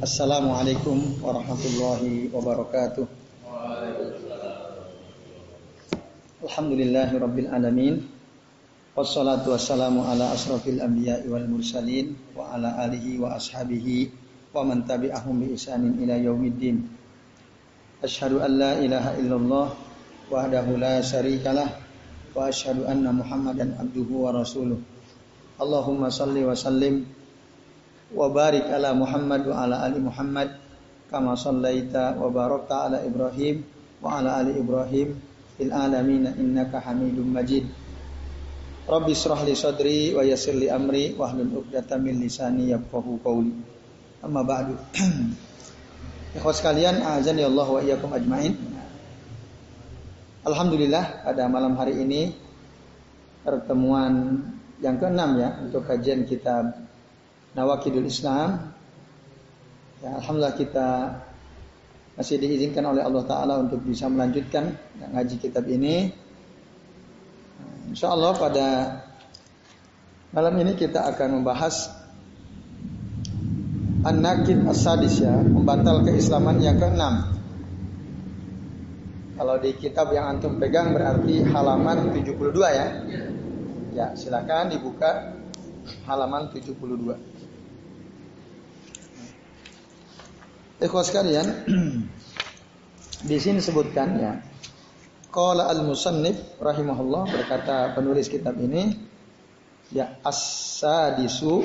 Assalamualaikum warahmatullahi wabarakatuh. Alhamdulillahi rabbil alamin. Wassalatu wassalamu ala asrafil anbiya'i wal mursalin wa ala alihi wa ashabihi wa man tabi'ahum bi isanin ila yaumiddin. Asyhadu an la ilaha illallah wahdahu la syarikalah wa asyhadu anna Muhammadan abduhu wa rasuluh. Allahumma salli wa barik ala Muhammad wa ala ali Muhammad kama sallaita wa barakta ala Ibrahim wa ala ali Ibrahim fil alamin innaka Hamidum Majid. Rabbi israh li sadri wa yassir li amri wa hlul 'uqdatam min lisani yafqahu qawli. Amma ba'du. Ikhwas sekalian, azan ya Allah wa iyyakum ajmain. Alhamdulillah pada malam hari ini pertemuan yang keenam ya untuk kajian kitab Nawakidul Islam. Ya, Alhamdulillah kita masih diizinkan oleh Allah Ta'ala untuk bisa melanjutkan ngaji kitab ini. Insya Allah pada malam ini kita akan membahas An-Nakid As-Sadis ya, membatal keislaman yang keenam. Kalau di kitab yang antum pegang berarti halaman 72 ya. Ya, silakan dibuka halaman 72. Ikhwas sekalian, di sini sebutkan ya. Qala al-musannif rahimahullah berkata penulis kitab ini ya as-sadisu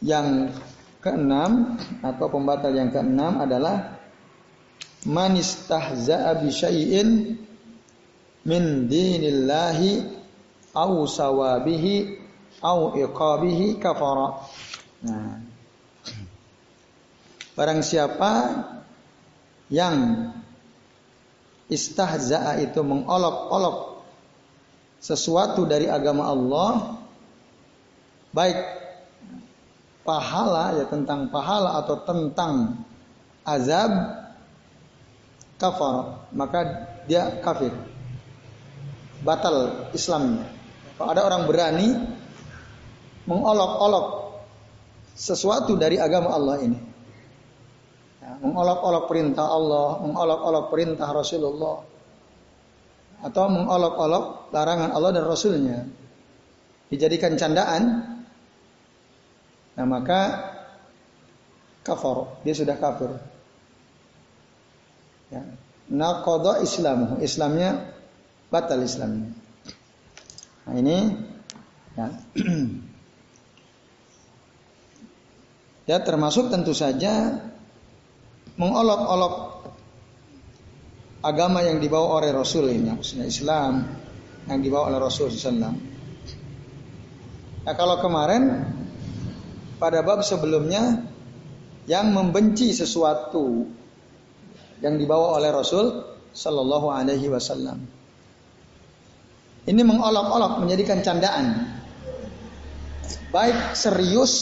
yang keenam atau pembatal yang keenam adalah manistahza'a bi syai'in min dinillahi au sawabihi au iqabihi kafara. Nah, Barang siapa yang istahza'a itu mengolok-olok sesuatu dari agama Allah baik pahala ya tentang pahala atau tentang azab kafar maka dia kafir. Batal Islamnya. Kalau ada orang berani mengolok-olok sesuatu dari agama Allah ini mengolok-olok perintah Allah, mengolok-olok perintah Rasulullah, atau mengolok-olok larangan Allah dan Rasulnya, dijadikan candaan, nah maka kafir, dia sudah kafir. Ya. Nakodo Islam, Islamnya batal Islamnya. Nah ini, ya. ya termasuk tentu saja mengolok-olok agama yang dibawa oleh Rasul ini, maksudnya Islam yang dibawa oleh Rasul SAW. Nah kalau kemarin pada bab sebelumnya yang membenci sesuatu yang dibawa oleh Rasul Sallallahu Alaihi Wasallam. Ini mengolok-olok menjadikan candaan, baik serius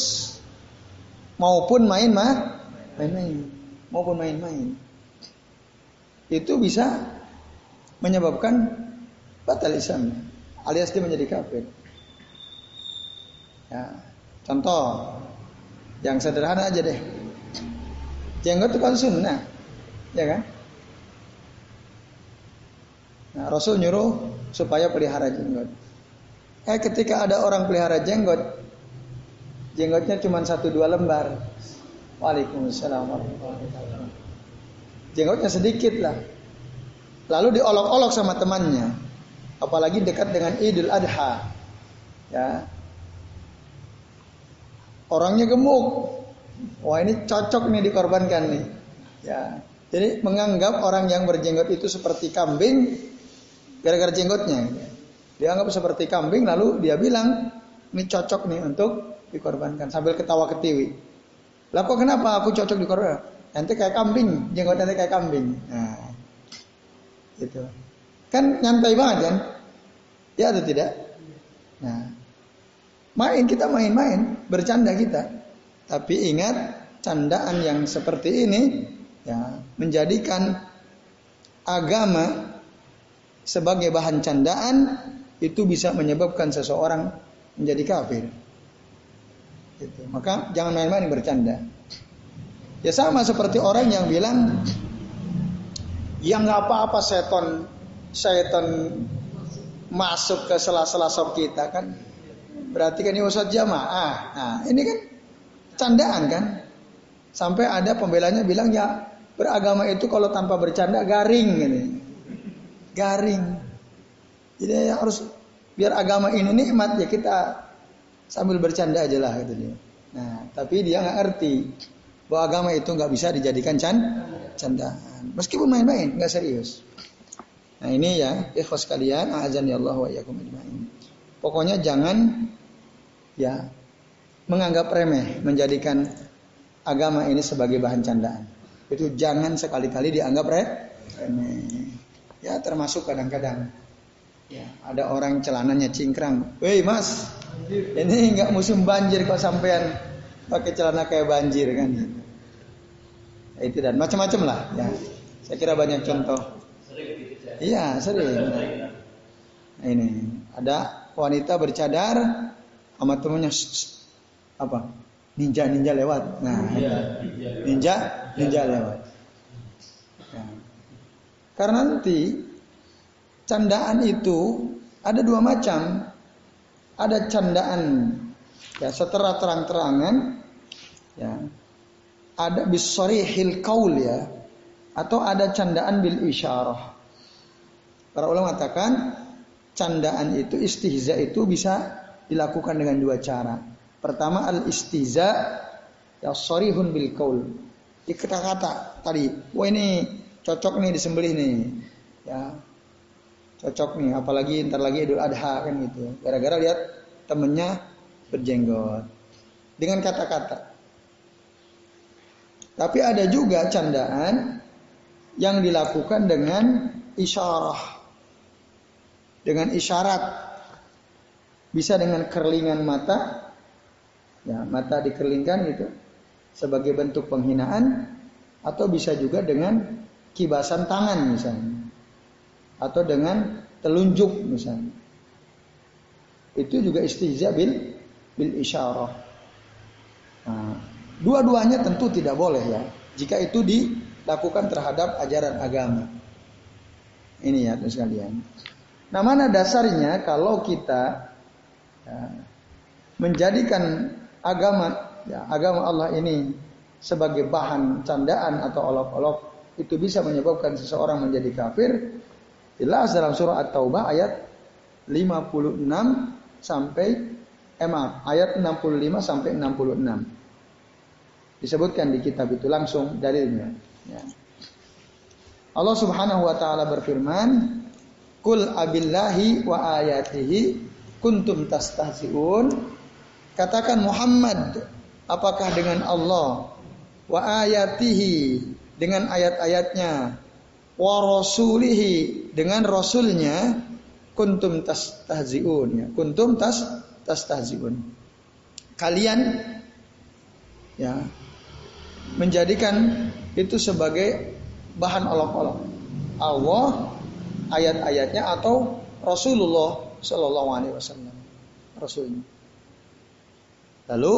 maupun main-main. Maupun main-main. Itu bisa menyebabkan batal Islam alias dia menjadi kafir. Ya, contoh yang sederhana aja deh. Jenggot itu kan sunnah, ya kan? Nah, Rasul nyuruh supaya pelihara jenggot. Eh ketika ada orang pelihara jenggot, jenggotnya cuma satu dua lembar, Waalaikumsalam Jenggotnya sedikit lah. Lalu diolok-olok sama temannya. Apalagi dekat dengan Idul Adha. Ya. Orangnya gemuk. Wah ini cocok nih dikorbankan nih. Ya. Jadi menganggap orang yang berjenggot itu seperti kambing gara-gara jenggotnya. Dia anggap seperti kambing lalu dia bilang ini cocok nih untuk dikorbankan sambil ketawa ketiwi. Lah kok kenapa aku cocok di Korea? Nanti kayak kambing, jenggot nanti kayak kambing. Nah, itu. Kan nyantai banget kan? Ya atau tidak? Nah, main kita main-main, bercanda kita. Tapi ingat, candaan yang seperti ini ya menjadikan agama sebagai bahan candaan itu bisa menyebabkan seseorang menjadi kafir. Gitu. Maka jangan main-main bercanda. Ya sama seperti orang yang bilang yang nggak apa-apa seton seton masuk ke sela-sela sop kita kan berarti kan ini usah jamaah. Nah, ini kan candaan kan? Sampai ada pembelanya bilang ya beragama itu kalau tanpa bercanda garing ini. Garing. Jadi ya harus biar agama ini nikmat ya kita sambil bercanda aja lah gitu dia. Nah, tapi dia nggak ngerti bahwa agama itu nggak bisa dijadikan can candaan. Meskipun main-main, nggak serius. Nah ini ya, ikhwas kalian, azan ya Allah wa Pokoknya jangan ya menganggap remeh, menjadikan agama ini sebagai bahan candaan. Itu jangan sekali-kali dianggap remeh. Ya termasuk kadang-kadang ya ada orang celananya cingkrang. Woi mas, ini nggak musim banjir kok sampean pakai celana kayak banjir kan? Itu dan macam-macam lah. Ya, saya kira banyak contoh. Iya sering. Nah, ini ada wanita bercadar sama temennya apa ninja ninja lewat. Nah ninja ninja lewat. Ya. Karena nanti candaan itu ada dua macam. Ada candaan ya setelah terang-terangan ya ada bisorihil kaul ya atau ada candaan bil isyarah. Para ulama mengatakan candaan itu istihza itu bisa dilakukan dengan dua cara. Pertama al istihza ya sorihun bil kaul. Di kata-kata tadi, wah ini cocok nih disembelih nih. Ya, cocok nih apalagi ntar lagi Idul Adha kan gitu. Gara-gara lihat temennya berjenggot. Dengan kata-kata. Tapi ada juga candaan yang dilakukan dengan isyarah. Dengan isyarat. Bisa dengan kerlingan mata. Ya mata dikerlingkan gitu. Sebagai bentuk penghinaan. Atau bisa juga dengan kibasan tangan misalnya atau dengan telunjuk misalnya. Itu juga istihza bil bil isyarah. Nah, dua-duanya tentu tidak boleh ya. Jika itu dilakukan terhadap ajaran agama. Ini ya sekalian. Nah mana dasarnya kalau kita ya, menjadikan agama ya, agama Allah ini sebagai bahan candaan atau olok-olok itu bisa menyebabkan seseorang menjadi kafir Jelas dalam surah At-Taubah ayat 56 sampai eh maaf, ayat 65 sampai 66. Disebutkan di kitab itu langsung dalilnya. Ya. Allah Subhanahu wa taala berfirman, "Kul abillahi wa ayatihi kuntum tastahzi'un." Katakan Muhammad, apakah dengan Allah wa ayatihi dengan ayat-ayatnya wa rasulihi dengan rasulnya kuntum tastahziun. Ya kuntum tas tastahziun. Kalian ya menjadikan itu sebagai bahan olok-olok. Allah ayat-ayatnya atau Rasulullah Shallallahu Alaihi Wasallam Rasulnya. Lalu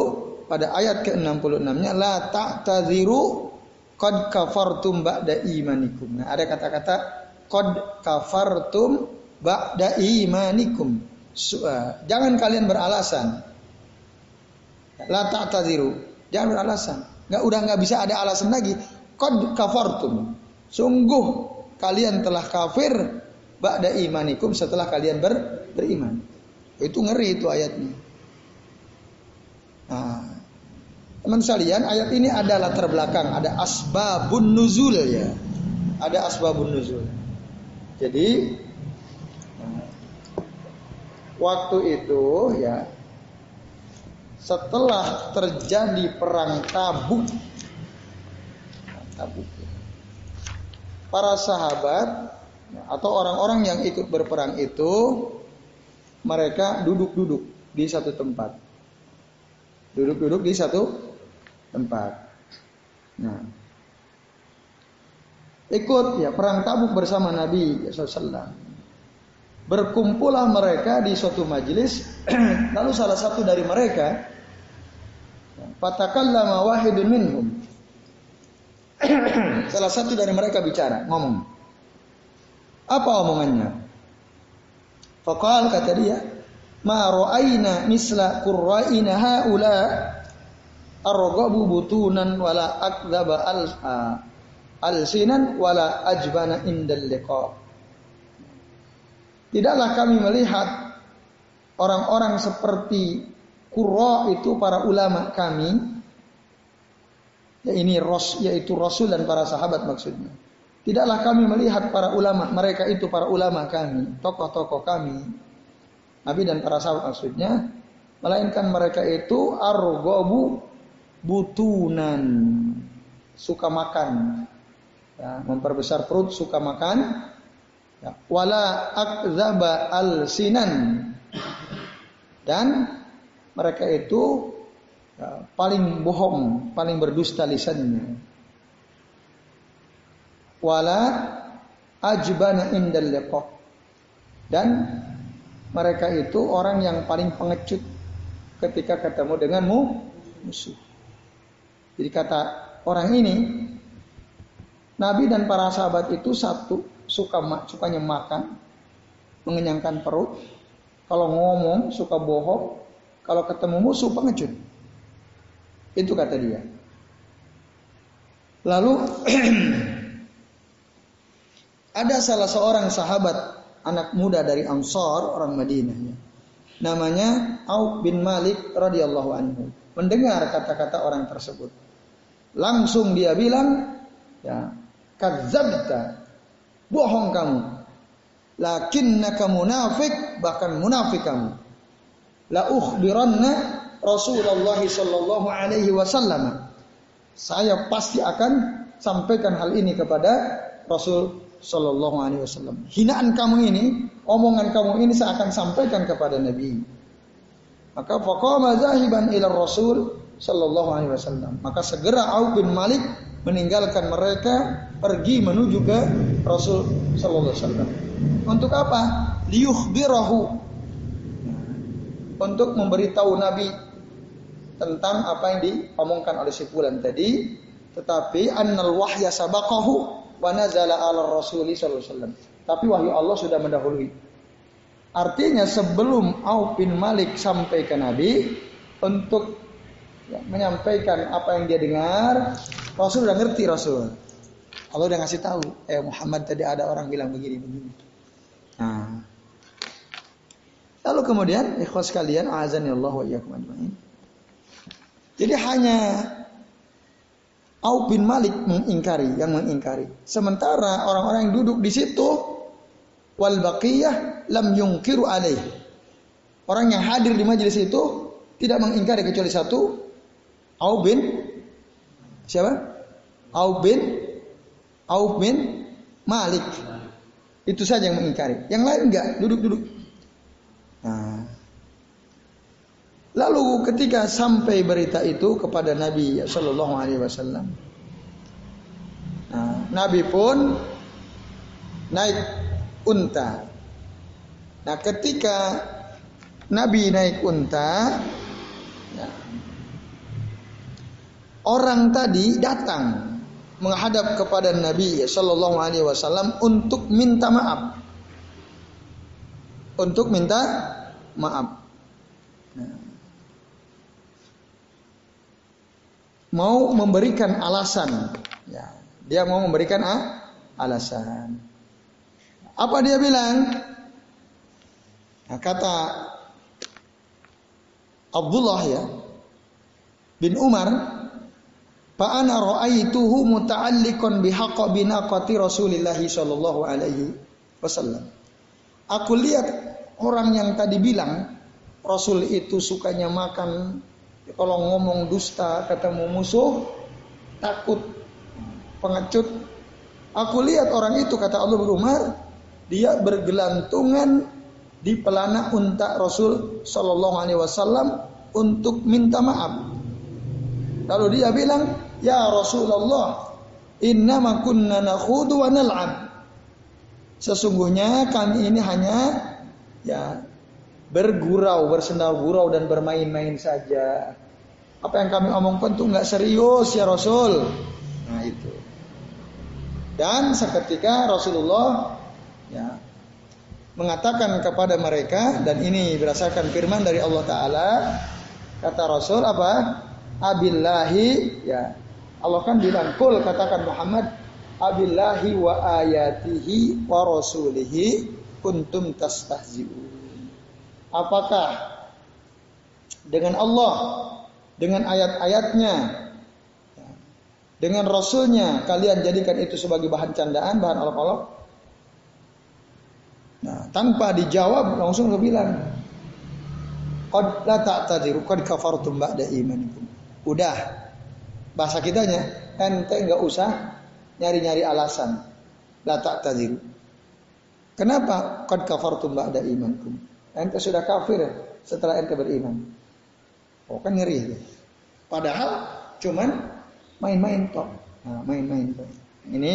pada ayat ke-66-nya la ta'tadhiru Qad kafartum ba'da imanikum. Nah, ada kata-kata qad kafartum ba'da imanikum. Uh, jangan kalian beralasan. La ta'tadiru. Jangan beralasan. Nggak udah nggak bisa ada alasan lagi. Qad kafartum. Sungguh kalian telah kafir ba'da imanikum setelah kalian ber, beriman. Itu ngeri itu ayatnya. Nah, Teman sekalian, ayat ini ada latar belakang, ada asbabun nuzul ya. Ada asbabun nuzul. Jadi waktu itu ya setelah terjadi perang Tabuk Tabuk para sahabat atau orang-orang yang ikut berperang itu mereka duduk-duduk di satu tempat. Duduk-duduk di satu tempat. Nah, ikut ya perang tabuk bersama Nabi SAW. Berkumpullah mereka di suatu majelis, lalu salah satu dari mereka Fatakallama wahidun minhum. Salah satu dari mereka bicara, ngomong. Apa omongannya? Fakal kata dia, ma ra'ayna misla qurra'ina haula arghabu butunan wala akdzaba al alsinan wala ajbana indal liqa. Tidaklah kami melihat orang-orang seperti Qurra itu para ulama kami ya ini ros yaitu Rasul dan para sahabat maksudnya. Tidaklah kami melihat para ulama, mereka itu para ulama kami, tokoh-tokoh kami, Nabi dan para sahabat maksudnya, melainkan mereka itu argobu butunan, suka makan, ya, memperbesar perut, suka makan, ya, wala akzaba al sinan dan mereka itu ya, paling bohong, paling berdusta lisannya. Wala ajbana indal liqa. Dan mereka itu orang yang paling pengecut ketika ketemu denganmu musuh. Jadi kata orang ini, Nabi dan para sahabat itu satu suka sukanya makan, mengenyangkan perut. Kalau ngomong suka bohong, kalau ketemu musuh pengecut. Itu kata dia. Lalu ada salah seorang sahabat anak muda dari Ansar orang Madinah namanya Auf bin Malik radhiyallahu anhu mendengar kata-kata orang tersebut langsung dia bilang ya kadzabta bohong kamu lakinnaka munafik bahkan munafik kamu la ukhbiranna Rasulullah sallallahu alaihi wasallam. Saya pasti akan sampaikan hal ini kepada Rasul sallallahu alaihi wasallam. Hinaan kamu ini, omongan kamu ini saya akan sampaikan kepada Nabi. Maka faqama zahiban ila Rasul sallallahu alaihi wasallam. Maka segera Auf bin Malik meninggalkan mereka pergi menuju ke Rasul sallallahu alaihi wasallam. Untuk apa? Liyukhbirahu untuk memberitahu Nabi tentang apa yang diomongkan oleh si fulan tadi tetapi annal wahya sabaqahu wa nazala ala rasuli sallallahu alaihi wasallam tapi wahyu Allah sudah mendahului artinya sebelum Auf bin Malik sampai ke Nabi untuk ya, menyampaikan apa yang dia dengar Rasul sudah ngerti Rasul Allah udah ngasih tahu eh Muhammad tadi ada orang bilang begini begini nah Lalu kemudian ikhwas kalian azan ya Allah wa. Jadi hanya Auf bin Malik mengingkari, yang mengingkari. Sementara orang-orang yang duduk di situ wal baqiyah lam yungkiru alaih. Orang yang hadir di majelis itu tidak mengingkari kecuali satu Auf bin siapa? Auf bin Auf bin Malik. Itu saja yang mengingkari. Yang lain enggak, duduk-duduk. Nah. Lalu ketika sampai berita itu kepada Nabi Shallallahu Alaihi Wasallam, nah, Nabi pun naik unta. Nah, ketika Nabi naik unta, ya, orang tadi datang menghadap kepada Nabi Shallallahu Alaihi Wasallam untuk minta maaf untuk minta maaf. Mau memberikan alasan, ya, dia mau memberikan ah, alasan. Apa dia bilang? Nah, kata Abdullah ya bin Umar, "Fa ana ra'aituhu muta'alliqan bihaqqa binaqati Rasulillah sallallahu alaihi wasallam." Aku lihat orang yang tadi bilang Rasul itu sukanya makan kalau ngomong dusta ketemu musuh takut pengecut. Aku lihat orang itu kata Allah Umar dia bergelantungan di pelana unta Rasul Shallallahu Alaihi Wasallam untuk minta maaf. Lalu dia bilang, Ya Rasulullah, inna kunna nakhudu wa nal'ab. Sesungguhnya kami ini hanya ya bergurau, bersendau gurau dan bermain-main saja. Apa yang kami omongkan tuh nggak serius ya Rasul. Nah itu. Dan seketika Rasulullah ya mengatakan kepada mereka dan ini berdasarkan firman dari Allah Taala kata Rasul apa abillahi ya Allah kan bilang kul katakan Muhammad abillahi wa ayatihi wa rasulihi kuntum tastahzi'un. Apakah dengan Allah, dengan ayat-ayatnya, dengan Rasulnya kalian jadikan itu sebagai bahan candaan, bahan olok-olok? Nah, tanpa dijawab langsung dia bilang, Qad la ta'tadiru qad kafartum ba'da imanikum. Udah. Bahasa kitanya, ente enggak usah nyari-nyari alasan. La ta'tadiru. Kenapa? Qad kafartum ba'da imankum. Ente sudah kafir setelah ente beriman. Oh kan ngeri. Padahal cuman main-main tok. Nah, main-main tok. Ini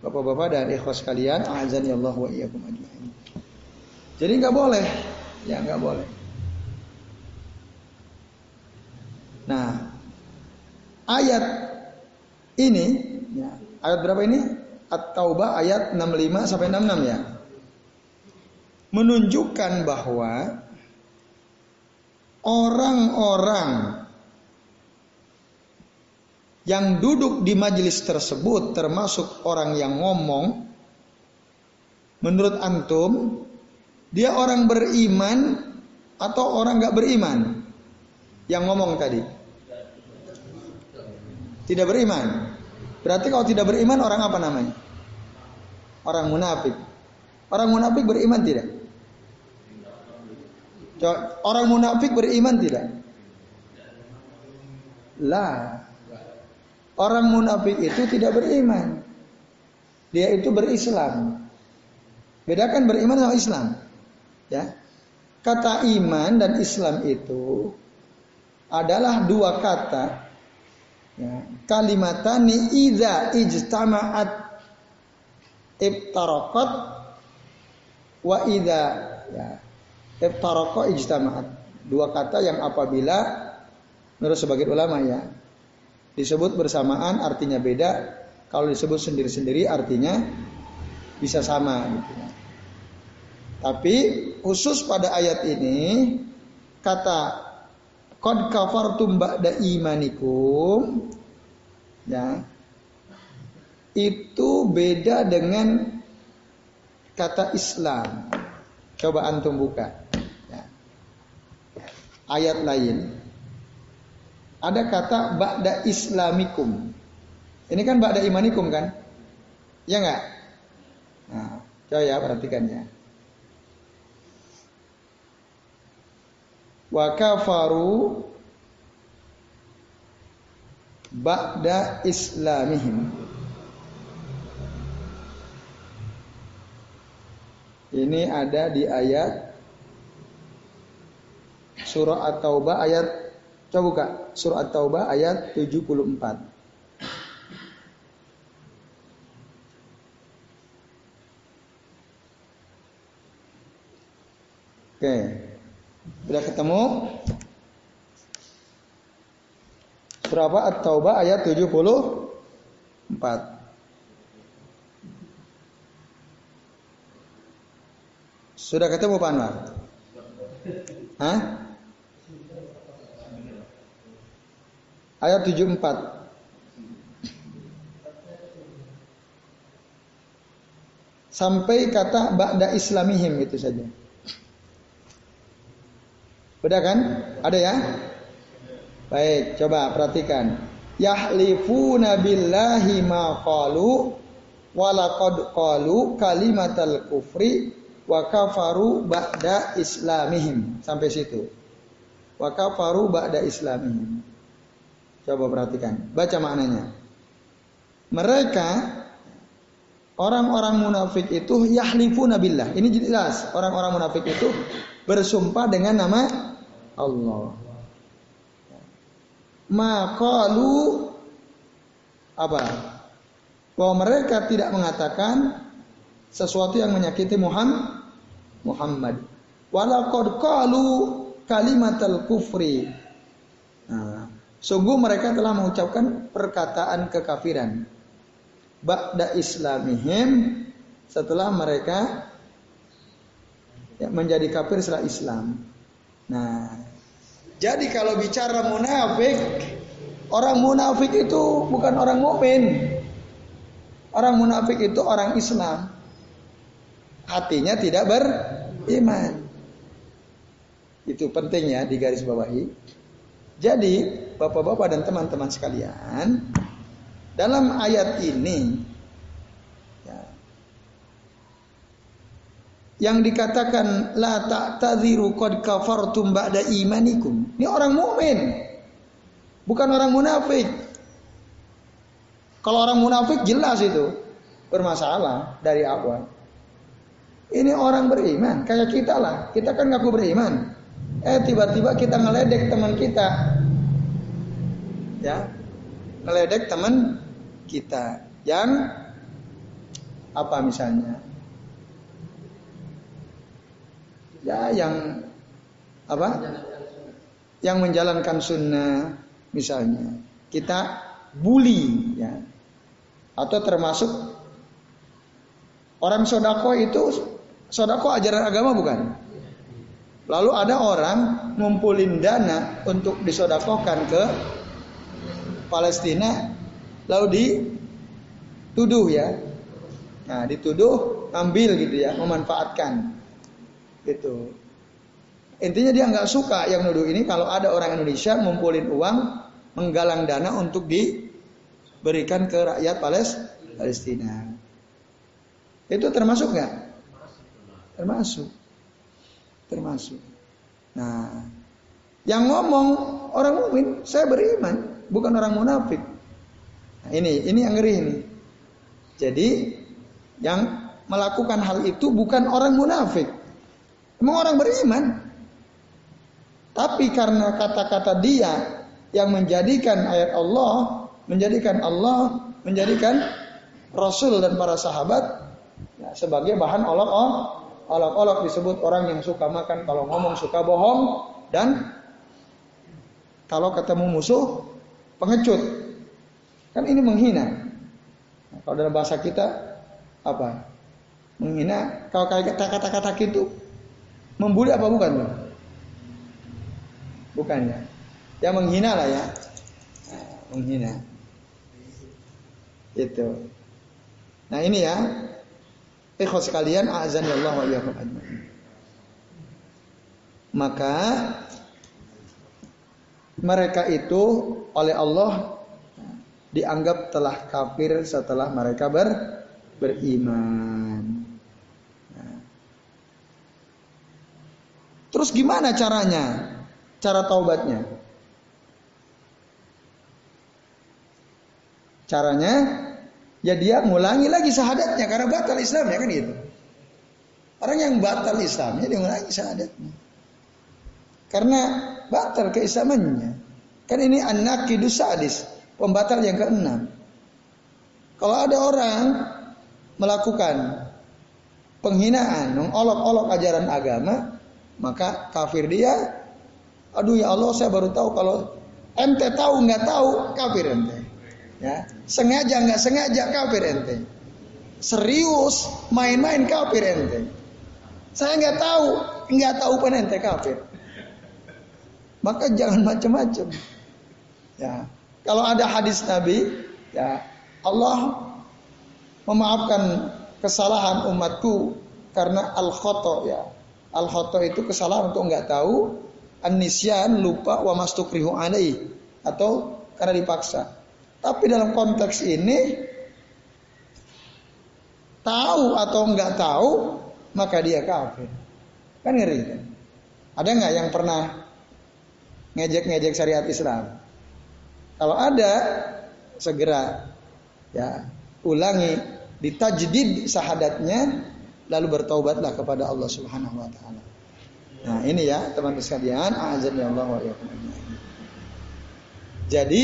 Bapak-bapak dan ikhwas kalian, azan ya Allah wa iyyakum ajma'in. Jadi nggak boleh, ya nggak boleh. Nah, ayat ini, ya, ayat berapa ini? At-Taubah ayat 65 sampai 66 ya. Menunjukkan bahwa orang-orang yang duduk di majelis tersebut termasuk orang yang ngomong menurut antum dia orang beriman atau orang nggak beriman yang ngomong tadi tidak beriman Berarti kalau tidak beriman orang apa namanya? Orang munafik. Orang munafik beriman tidak? Orang munafik beriman tidak? Lah. Orang munafik itu tidak beriman. Dia itu berislam. Bedakan beriman sama Islam. Ya. Kata iman dan Islam itu adalah dua kata Ya. Kalimatani idza ijtama'at ibtaraqat wa idza ya ibtaraqa ijtama'at. Dua kata yang apabila menurut sebagian ulama ya disebut bersamaan artinya beda, kalau disebut sendiri-sendiri artinya bisa sama gitu ya. Tapi khusus pada ayat ini kata Qad kafartum ba'da imanikum. Ya. Itu beda dengan kata Islam. Coba antum buka. Ya. Ayat lain. Ada kata ba'da islamikum. Ini kan ba'da imanikum kan? Ya enggak? Nah, coba ya perhatikan wa kafaru ba'da islamihim. Ini ada di ayat surah At-Taubah ayat coba buka surah At-Taubah ayat 74. Oke. Okay. Sudah ketemu? Surah? At-Taubah ayat 74. Sudah ketemu Pak Anwar? Hah? Ayat 74. Sampai kata ba'da islamihim itu saja. Beda kan? Ada ya? Baik, coba perhatikan. Yahlifuna billahi ma qalu walaqad qalu kalimatal kufri wa kafaru ba'da islamihim. Sampai situ. Wa kafaru ba'da islamihim. Coba perhatikan. Baca maknanya. Mereka orang-orang munafik itu yahlifuna billah. Ini jelas. Orang-orang munafik itu bersumpah dengan nama Allah. Makalu apa? Bahwa mereka tidak mengatakan sesuatu yang menyakiti Muhammad. Muhammad. Walaqad qalu kalimatal kufri. Nah, Sungguh mereka telah mengucapkan perkataan kekafiran. Ba'da islamihim setelah mereka ya, menjadi kafir setelah Islam. Nah, jadi kalau bicara munafik, orang munafik itu bukan orang mukmin. Orang munafik itu orang Islam. Hatinya tidak beriman. Itu penting ya di garis bawahi. Jadi, Bapak-bapak dan teman-teman sekalian, dalam ayat ini yang dikatakan la ta'tadhiru qad kafartum ba'da imanikum. Ini orang mukmin. Bukan orang munafik. Kalau orang munafik jelas itu bermasalah dari awal. Ini orang beriman, kayak kita lah. Kita kan ngaku beriman. Eh tiba-tiba kita ngeledek teman kita. Ya. Ngeledek teman kita yang apa misalnya? Ya yang apa? Yang menjalankan sunnah misalnya. Kita bully ya. Atau termasuk orang sodako itu sodako ajaran agama bukan? Lalu ada orang ngumpulin dana untuk disodakokan ke Palestina lalu dituduh ya. Nah dituduh ambil gitu ya memanfaatkan Gitu. Intinya dia nggak suka yang nuduh ini kalau ada orang Indonesia ngumpulin uang, menggalang dana untuk diberikan ke rakyat Palestina. Itu termasuk nggak? Termasuk. Termasuk. Nah, yang ngomong orang mukmin, saya beriman, bukan orang munafik. Nah, ini ini yang ngeri ini. Jadi yang melakukan hal itu bukan orang munafik. Emang orang beriman. Tapi karena kata-kata dia yang menjadikan ayat Allah, menjadikan Allah, menjadikan Rasul dan para sahabat ya, sebagai bahan olok-olok. Olok-olok disebut orang yang suka makan kalau ngomong suka bohong dan kalau ketemu musuh pengecut. Kan ini menghina. Nah, kalau dalam bahasa kita apa? Menghina kalau kayak kata-kata gitu Membuli apa bukan? Bukan ya. Yang menghina lah ya. Menghina. Itu. Nah ini ya. Ikhwas sekalian, azan ya Allah wa Maka mereka itu oleh Allah dianggap telah kafir setelah mereka ber, beriman. Terus gimana caranya? Cara taubatnya? Caranya ya dia ngulangi lagi syahadatnya karena batal Islamnya kan gitu. Orang yang batal Islamnya dia ngulangi syahadatnya. Karena batal keislamannya. Kan ini anak kidus sadis, pembatal yang keenam. Kalau ada orang melakukan penghinaan, mengolok-olok ajaran agama, maka kafir dia, aduh ya Allah saya baru tahu kalau ente tahu nggak tahu kafir ente. Ya, sengaja nggak sengaja kafir ente. Serius main-main kafir ente. Saya nggak tahu, nggak tahu pun ente kafir. Maka jangan macam-macam. Ya, kalau ada hadis Nabi, ya Allah memaafkan kesalahan umatku karena al khoto ya Al khoto itu kesalahan untuk nggak tahu, anisyan lupa wa mastukrihu alai atau karena dipaksa. Tapi dalam konteks ini tahu atau nggak tahu maka dia kafir. Kan ngeri kan? Ada nggak yang pernah ngejek-ngejek syariat Islam? Kalau ada, segera ya ulangi ditajdid sahadatnya lalu bertaubatlah kepada Allah Subhanahu wa taala. Nah, ini ya teman-teman sekalian, azan ya Allah wa Jadi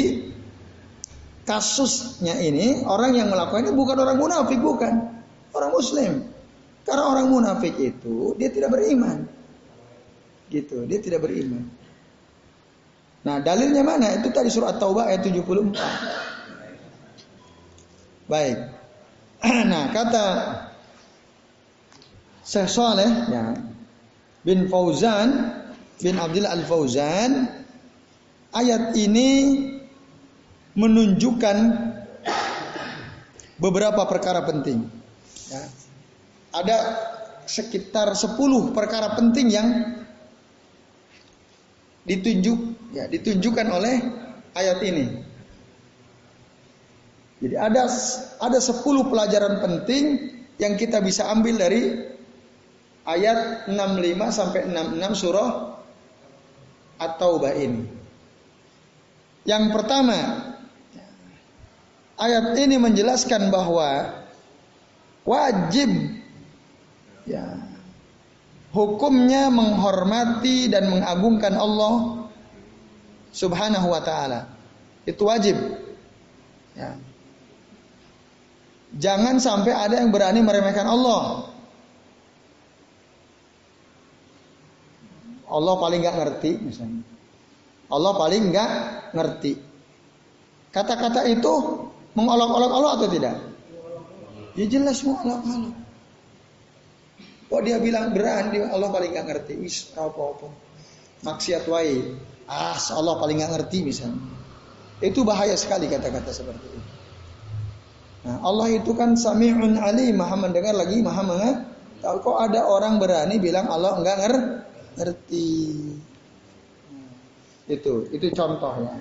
kasusnya ini orang yang melakukan ini bukan orang munafik bukan, orang muslim. Karena orang munafik itu dia tidak beriman. Gitu, dia tidak beriman. Nah, dalilnya mana? Itu tadi surat Taubah ayat 74. Baik. Nah, kata Syekh Saleh ya, bin Fauzan bin Abdullah Al Fauzan ayat ini menunjukkan beberapa perkara penting. Ya. Ada sekitar 10 perkara penting yang ditunjuk ya ditunjukkan oleh ayat ini. Jadi ada ada 10 pelajaran penting yang kita bisa ambil dari ayat 65 sampai 66 surah At-Taubah. Yang pertama, ayat ini menjelaskan bahwa wajib ya hukumnya menghormati dan mengagungkan Allah Subhanahu wa taala. Itu wajib. Ya. Jangan sampai ada yang berani meremehkan Allah. Allah paling nggak ngerti misalnya. Allah paling nggak ngerti. Kata-kata itu mengolok-olok Allah atau tidak? Ya jelas mengolok-olok. Kok dia bilang berani Allah paling nggak ngerti. Wis apa-apa. Maksiat wae. Ah, Allah paling nggak ngerti misalnya. Itu bahaya sekali kata-kata seperti itu. Nah, Allah itu kan sami'un ali, maha mendengar lagi, maha mengetahui. Kok ada orang berani bilang Allah enggak ngerti. Itu, itu contohnya.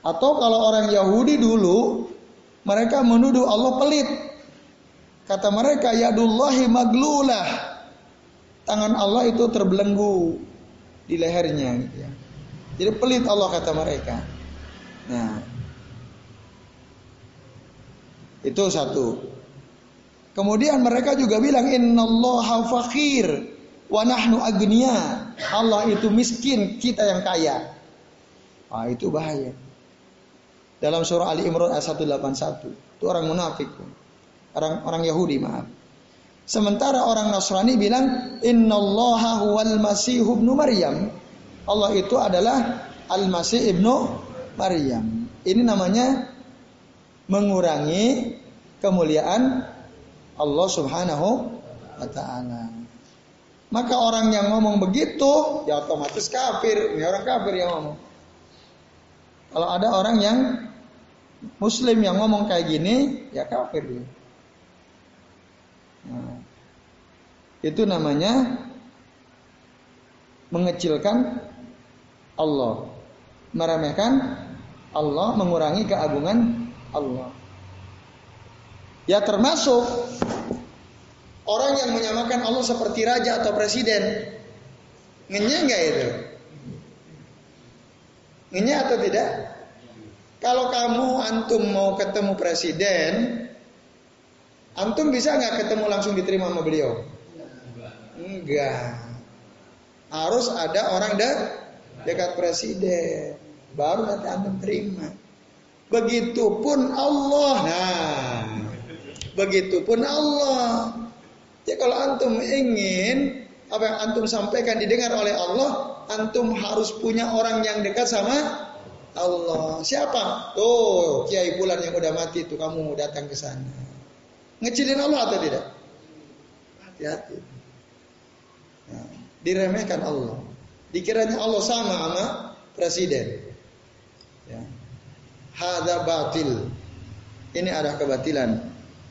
Atau kalau orang Yahudi dulu mereka menuduh Allah pelit. Kata mereka yadullahi maglulah. Tangan Allah itu terbelenggu di lehernya gitu ya. Jadi pelit Allah kata mereka. Nah, itu satu. Kemudian mereka juga bilang innallaha fakir wa nahnu agniya. Allah itu miskin, kita yang kaya. Ah, itu bahaya. Dalam surah Ali Imran ayat 181. Itu orang munafik. Orang orang Yahudi, maaf. Sementara orang Nasrani bilang innallaha huwal masih ibnu Maryam. Allah itu adalah Al-Masih ibnu Maryam. Ini namanya mengurangi kemuliaan Allah Subhanahu wa taala. Maka orang yang ngomong begitu ya otomatis kafir. Ini orang kafir yang ngomong. Kalau ada orang yang muslim yang ngomong kayak gini, ya kafir dia. Nah, itu namanya mengecilkan Allah, meremehkan Allah, mengurangi keagungan Allah. Ya termasuk Orang yang menyamakan Allah seperti raja atau presiden, ngenyek nggak itu? Ngenyek atau tidak? Kalau kamu antum mau ketemu presiden, antum bisa nggak ketemu langsung diterima sama beliau? Enggak. Harus ada orang de dekat presiden, baru nanti antum terima. Begitupun Allah. Nah, begitupun Allah. Ya kalau antum ingin apa yang antum sampaikan didengar oleh Allah, antum harus punya orang yang dekat sama Allah. Siapa? Tuh, Kiai Bulan yang udah mati itu kamu datang ke sana. Ngecilin Allah atau tidak? Hati-hati. Nah, diremehkan Allah. Dikiranya Allah sama sama presiden. Ya. Hada batil. Ini ada kebatilan.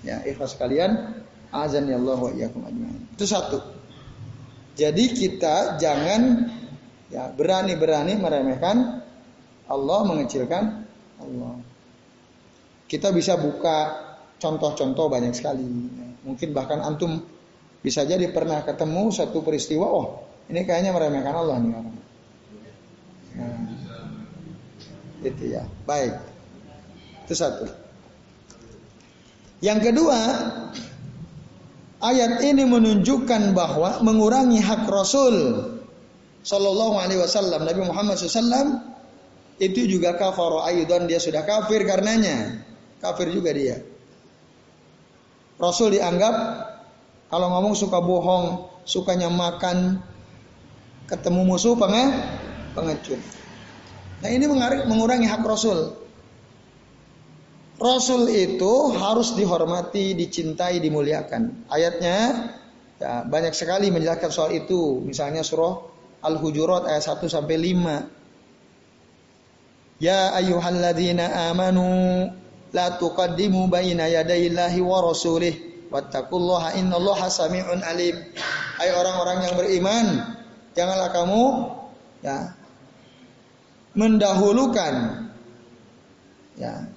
Ya, ikhlas kalian Azan ya Allah wa iyyakum ajma'in. Itu satu. Jadi kita jangan ya berani-berani meremehkan Allah, mengecilkan Allah. Kita bisa buka contoh-contoh banyak sekali. Mungkin bahkan antum bisa jadi pernah ketemu satu peristiwa, oh ini kayaknya meremehkan Allah nih orang. Nah, itu ya, baik. Itu satu. Yang kedua, Ayat ini menunjukkan bahwa mengurangi hak Rasul Sallallahu Alaihi Wasallam Nabi Muhammad SAW itu juga kafar ayudan dia sudah kafir karenanya kafir juga dia. Rasul dianggap kalau ngomong suka bohong, sukanya makan, ketemu musuh pengen pengecut. Nah ini mengurangi hak Rasul. Rasul itu harus dihormati, dicintai, dimuliakan. Ayatnya ya, banyak sekali menjelaskan soal itu. Misalnya surah Al-Hujurat ayat 1 sampai 5. Ya ayyuhalladzina amanu la tuqaddimu baina yadayillahi wa rasulih wattaqullaha innallaha sami'un alim. Hai orang-orang yang beriman, janganlah kamu ya mendahulukan ya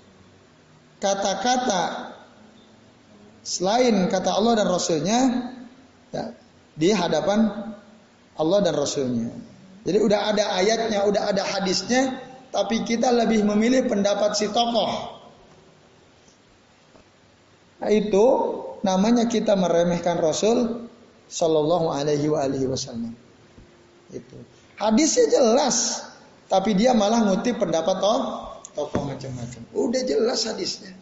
kata-kata selain kata Allah dan Rasulnya ya, di hadapan Allah dan Rasulnya. Jadi udah ada ayatnya, udah ada hadisnya, tapi kita lebih memilih pendapat si tokoh. Nah, itu namanya kita meremehkan Rasul Shallallahu Alaihi Wasallam. Itu hadisnya jelas, tapi dia malah ngutip pendapat toh tokoh macam-macam. Udah jelas hadisnya.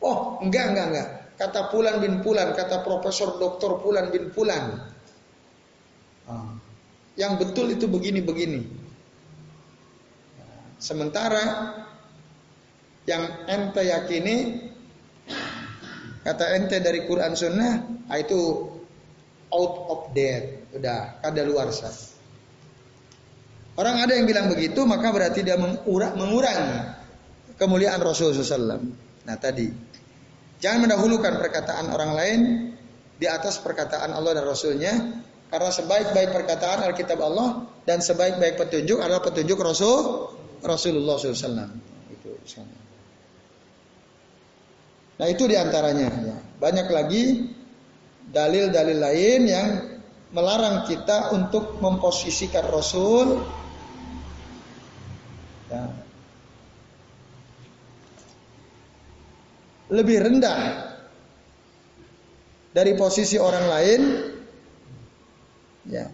Oh, enggak, enggak, enggak. Kata Pulan bin Pulan, kata Profesor Doktor Pulan bin Pulan. Ah. Yang betul itu begini-begini. Sementara yang ente yakini kata ente dari Quran Sunnah ah, itu out of date, udah kada luar sah. Orang ada yang bilang begitu, maka berarti dia mengurangi kemuliaan Rasulullah SAW. Nah tadi, jangan mendahulukan perkataan orang lain di atas perkataan Allah dan Rasulnya, karena sebaik-baik perkataan Alkitab Allah dan sebaik-baik petunjuk adalah petunjuk Rasul Rasulullah SAW. Itu Nah itu di antaranya. Ya. Banyak lagi dalil-dalil lain yang melarang kita untuk memposisikan Rasul ya, lebih rendah dari posisi orang lain. Ya.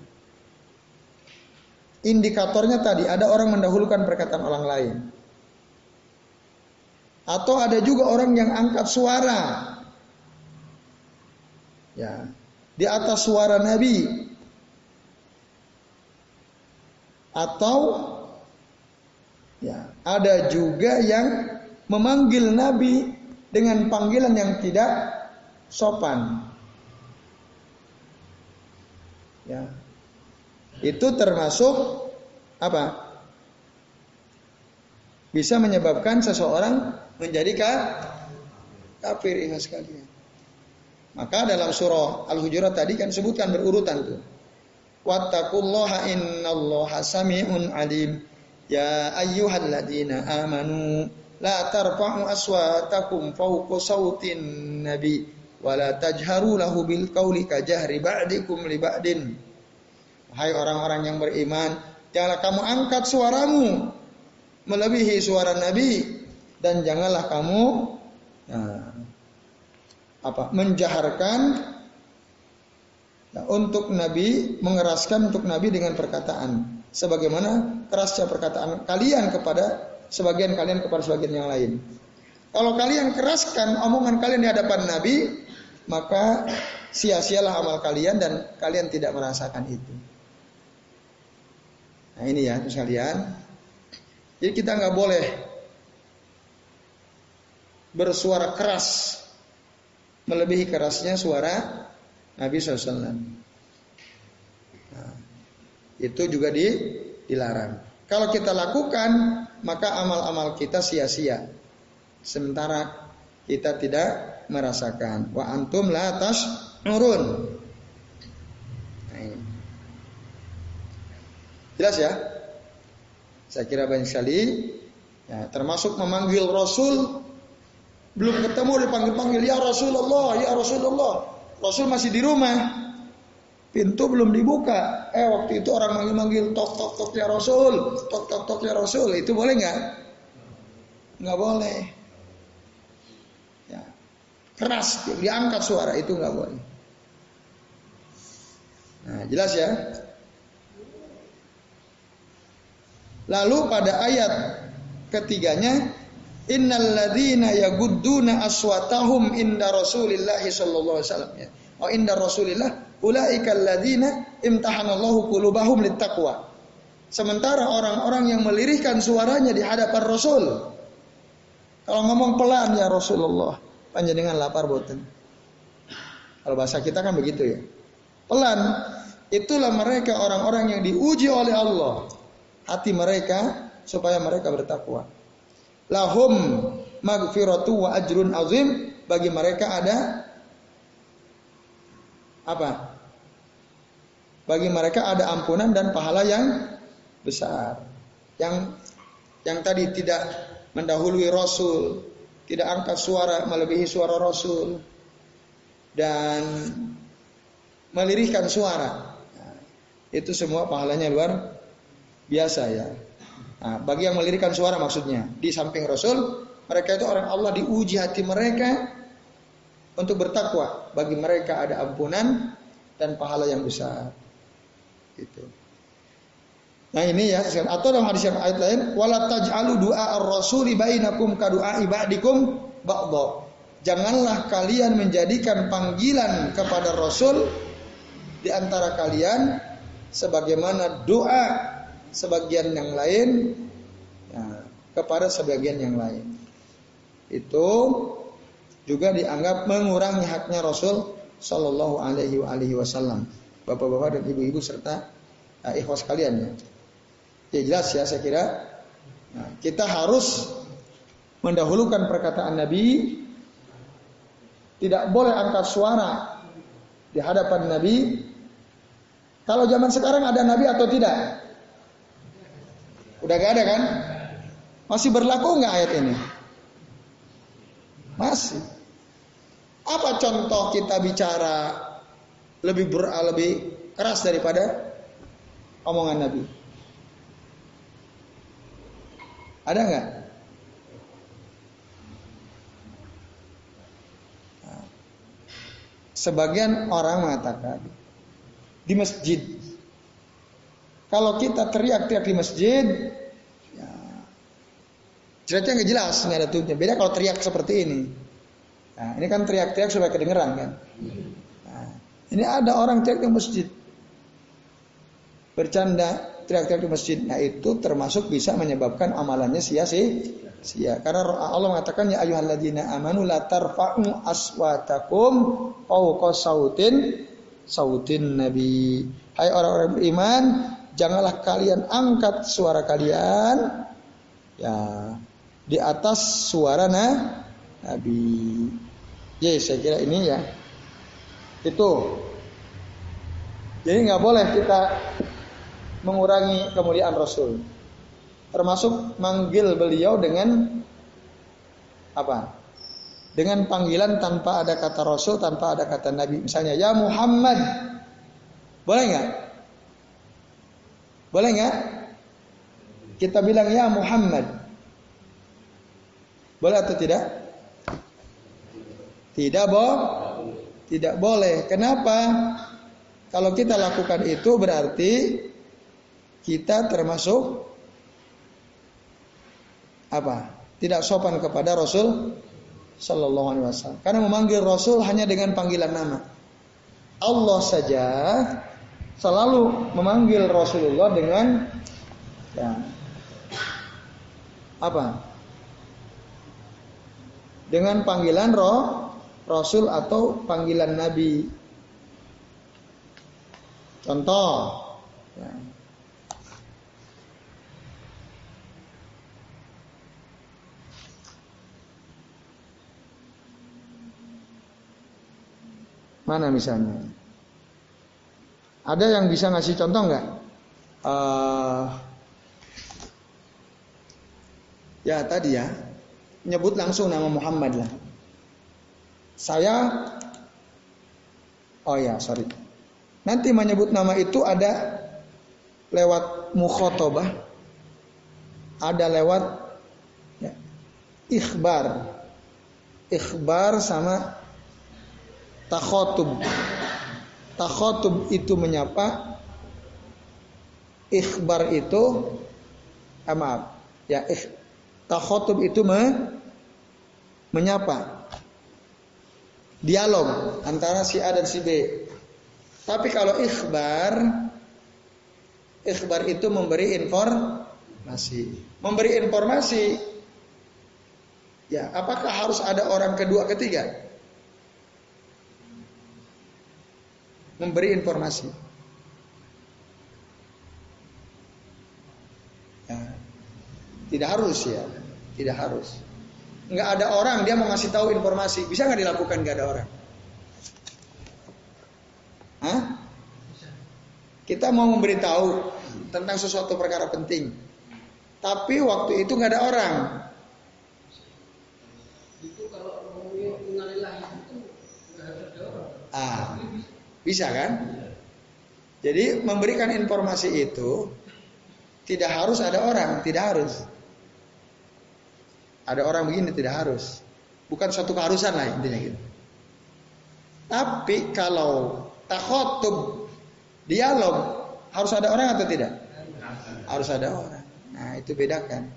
Indikatornya tadi ada orang mendahulukan perkataan orang lain. Atau ada juga orang yang angkat suara. Ya. Di atas suara Nabi. Atau Ya, ada juga yang memanggil Nabi dengan panggilan yang tidak sopan. Ya. Itu termasuk apa? Bisa menyebabkan seseorang menjadi kafir ingat sekalian. Maka dalam surah Al-Hujurat tadi kan sebutkan berurutan tuh. Wattaqullaha innallaha sami'un alim. Ya ayyuhalladzina amanu la tarfa'u aswatakum fawqa sautin nabi wa la tajharu lahu bil qawli ka jahri ba'dikum li ba'din. Hai orang-orang yang beriman, janganlah kamu angkat suaramu melebihi suara Nabi dan janganlah kamu nah, apa menjaharkan nah, untuk Nabi mengeraskan untuk Nabi dengan perkataan sebagaimana kerasnya perkataan kalian kepada sebagian kalian kepada sebagian yang lain. Kalau kalian keraskan omongan kalian di hadapan Nabi, maka sia-sialah amal kalian dan kalian tidak merasakan itu. Nah ini ya sekalian. Jadi kita nggak boleh bersuara keras melebihi kerasnya suara Nabi SAW. Itu juga di, dilarang. Kalau kita lakukan, maka amal-amal kita sia-sia. Sementara kita tidak merasakan. Wa antum la tas nurun. Nah, Jelas ya? Saya kira banyak sekali. Ya, termasuk memanggil Rasul belum ketemu dipanggil-panggil ya Rasulullah, ya Rasulullah. Rasul masih di rumah. Pintu belum dibuka. Eh waktu itu orang manggil-manggil tok tok tok ya Rasul, tok tok tok ya Rasul. Itu boleh nggak? Nggak boleh. Ya. Keras, diangkat suara itu nggak boleh. Nah, jelas ya. Lalu pada ayat ketiganya Innal ladzina yagudduna aswatahum inda Rasulillah sallallahu alaihi wasallam ya. Oh inda Rasulillah ulaikal ladzina imtahanallahu qulubahum littaqwa. Sementara orang-orang yang melirihkan suaranya di hadapan Rasul. Kalau ngomong pelan ya Rasulullah, panjenengan lapar boten. Kalau bahasa kita kan begitu ya. Pelan. Itulah mereka orang-orang yang diuji oleh Allah. Hati mereka supaya mereka bertakwa. Lahum magfiratu wa ajrun azim. Bagi mereka ada apa? Bagi mereka ada ampunan dan pahala yang besar. Yang yang tadi tidak mendahului Rasul, tidak angkat suara melebihi suara Rasul dan melirihkan suara. Nah, itu semua pahalanya luar biasa ya. Nah, bagi yang melirihkan suara maksudnya di samping Rasul, mereka itu orang Allah diuji hati mereka untuk bertakwa. Bagi mereka ada ampunan dan pahala yang besar. Gitu. Nah ini ya atau dalam hadis yang ayat lain wala taj'alu du'a ar-rasuli bainakum ka ibadikum ba'dha. Janganlah kalian menjadikan panggilan kepada Rasul di antara kalian sebagaimana doa sebagian yang lain ya, kepada sebagian yang lain. Itu juga dianggap mengurangi haknya Rasul Shallallahu Alaihi Wasallam. Bapak-bapak dan ibu-ibu serta uh, ikhwas kalian ya. Ya jelas ya saya kira nah, kita harus mendahulukan perkataan Nabi. Tidak boleh angkat suara di hadapan Nabi. Kalau zaman sekarang ada Nabi atau tidak? Udah gak ada kan? Masih berlaku nggak ayat ini? Masih. Apa contoh kita bicara lebih ber, lebih keras daripada omongan Nabi ada nggak? sebagian orang mengatakan di masjid. Kalau kita teriak-teriak di masjid, ya, ceritanya nggak jelas, nggak ada tuhnya. Beda kalau teriak seperti ini. Nah, ini kan teriak-teriak supaya kedengeran kan. Ini ada orang teriak di masjid, bercanda, teriak-teriak di masjid. Nah itu termasuk bisa menyebabkan amalannya sia-sia. Karena Allah mengatakan ya ayyuhalladzina amanu la tarfa'u aswatakum fawqa sautin sautin nabi. Hai orang-orang beriman, janganlah kalian angkat suara kalian ya di atas suara nah, nabi. Ya saya kira ini ya. Itu. Jadi nggak boleh kita mengurangi kemuliaan Rasul. Termasuk manggil beliau dengan apa? Dengan panggilan tanpa ada kata Rasul, tanpa ada kata Nabi. Misalnya, ya Muhammad. Boleh nggak? Boleh nggak? Kita bilang ya Muhammad. Boleh atau tidak? Tidak boh, tidak boleh. Kenapa? Kalau kita lakukan itu berarti kita termasuk apa? Tidak sopan kepada Rasul Sallallahu Alaihi Wasallam. Karena memanggil Rasul hanya dengan panggilan nama. Allah saja selalu memanggil Rasulullah dengan ya, apa? Dengan panggilan roh Rasul atau panggilan Nabi. Contoh, ya, Mana misalnya? Ada yang bisa ngasih contoh nggak? Uh, ya tadi ya, nyebut langsung nama Muhammad lah. Saya, oh ya sorry. Nanti menyebut nama itu ada lewat mukhotobah, ada lewat ya, ikhbar, ikhbar sama takhotub. Takhotub itu menyapa, ikhbar itu eh, maaf, ya ikh, takhotub itu me, menyapa. Dialog antara si A dan si B. Tapi kalau ikhbar Ikhbar itu memberi informasi. Memberi informasi. Ya, apakah harus ada orang kedua ketiga? Memberi informasi. Ya. Tidak harus ya, tidak harus. Nggak ada orang dia mau ngasih tahu informasi, bisa nggak dilakukan nggak ada orang? Hah? Kita mau memberitahu tentang sesuatu perkara penting, tapi waktu itu nggak ada orang. Itu kalau Ah, bisa kan? Jadi memberikan informasi itu tidak harus ada orang, tidak harus. Ada orang begini tidak harus. Bukan suatu keharusan lah intinya gitu. Tapi kalau takhotub dialog harus ada orang atau tidak? Harus ada orang. Nah itu bedakan.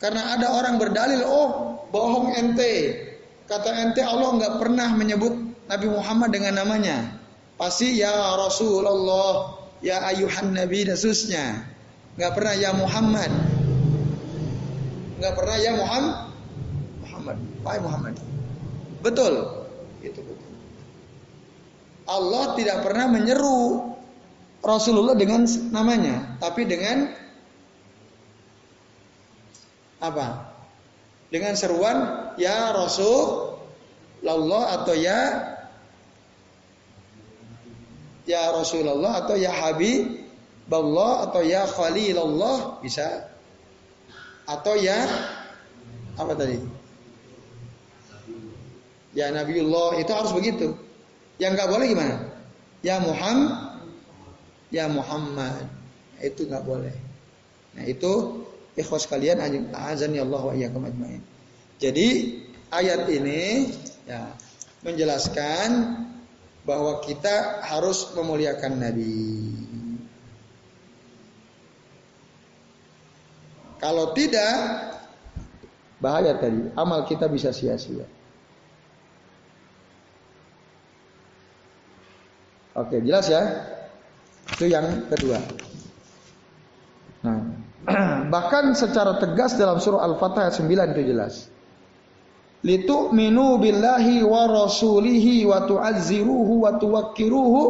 Karena ada orang berdalil, oh bohong ente. Kata ente Allah nggak pernah menyebut Nabi Muhammad dengan namanya. Pasti ya Rasulullah, ya ayuhan Nabi dan susnya. Nggak pernah ya Muhammad. Nggak pernah ya Muhammad. Muhammad. Wahai Muhammad. Betul. Itu betul. Allah tidak pernah menyeru Rasulullah dengan namanya, tapi dengan apa? Dengan seruan ya Rasulullah atau ya ya Rasulullah atau ya Habib Allah atau ya Khalilullah bisa atau ya apa tadi? Ya Nabiullah itu harus begitu. Yang nggak boleh gimana? Ya Muhammad, ya Muhammad itu nggak boleh. Nah itu ikhwas kalian azan ya Allah wa ajmain. Jadi ayat ini ya menjelaskan bahwa kita harus memuliakan Nabi. Kalau tidak, bahaya tadi. Amal kita bisa sia-sia. Oke, jelas ya? Itu yang kedua. Nah, bahkan secara tegas dalam surah Al-Fatah ayat 9 itu jelas. Litu'minu billahi wa rasulihi wa tu'azziruhu wa tuwakkiruhu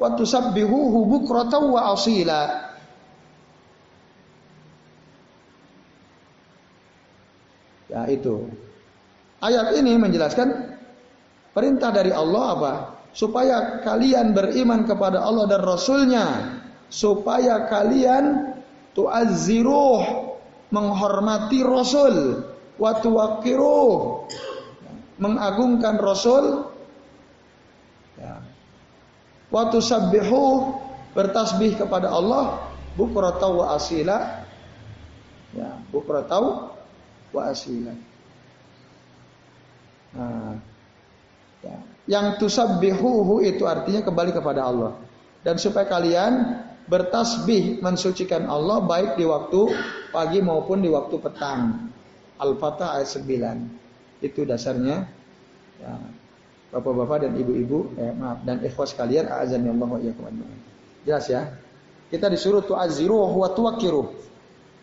wa tusabbihuhu bukratan wa asila. Ya itu. Ayat ini menjelaskan perintah dari Allah apa? Supaya kalian beriman kepada Allah dan Rasulnya. Supaya kalian tu'azziruh menghormati Rasul. Wa tuwakiruh mengagungkan Rasul. Ya. Wa bertasbih kepada Allah bukratau wa asila. Ya, bukratau wa asila. Nah, ya. Yang tusabbihuhu itu artinya kembali kepada Allah. Dan supaya kalian bertasbih mensucikan Allah baik di waktu pagi maupun di waktu petang. Al-Fatah ayat 9. Itu dasarnya. Ya. Bapak-bapak dan ibu-ibu, eh, maaf dan ikhwas kalian, azan ya Allah wa Jelas ya? Kita disuruh tu'aziru wa tuwakiru.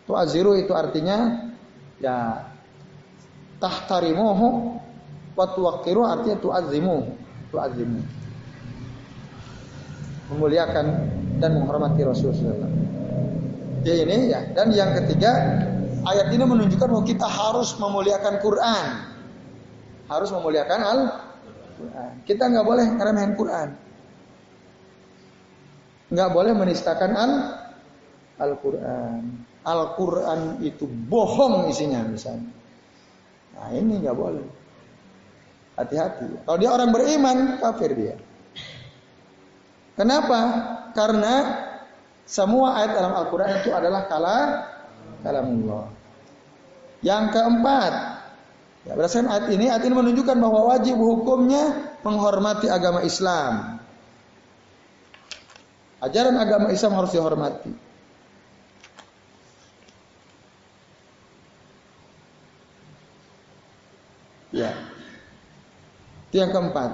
Tu'aziru itu artinya ya. Tahtarimuhu wa tuwaqqiru artinya tu'azzimu. Tu'azzimu. Memuliakan dan menghormati Rasulullah ya ini ya. Dan yang ketiga ayat ini menunjukkan bahwa kita harus memuliakan Quran. Harus memuliakan Al Quran kita nggak boleh ngeremehin Quran. Nggak boleh menistakan Al Al Quran Al Quran itu bohong isinya misalnya Nah ini nggak boleh. Hati-hati. Kalau dia orang beriman, kafir dia. Kenapa? Karena semua ayat dalam Al-Quran itu adalah kala kalamullah. Yang keempat, ya berdasarkan ayat ini, ayat ini menunjukkan bahwa wajib hukumnya menghormati agama Islam. Ajaran agama Islam harus dihormati. Ya. Itu yang keempat.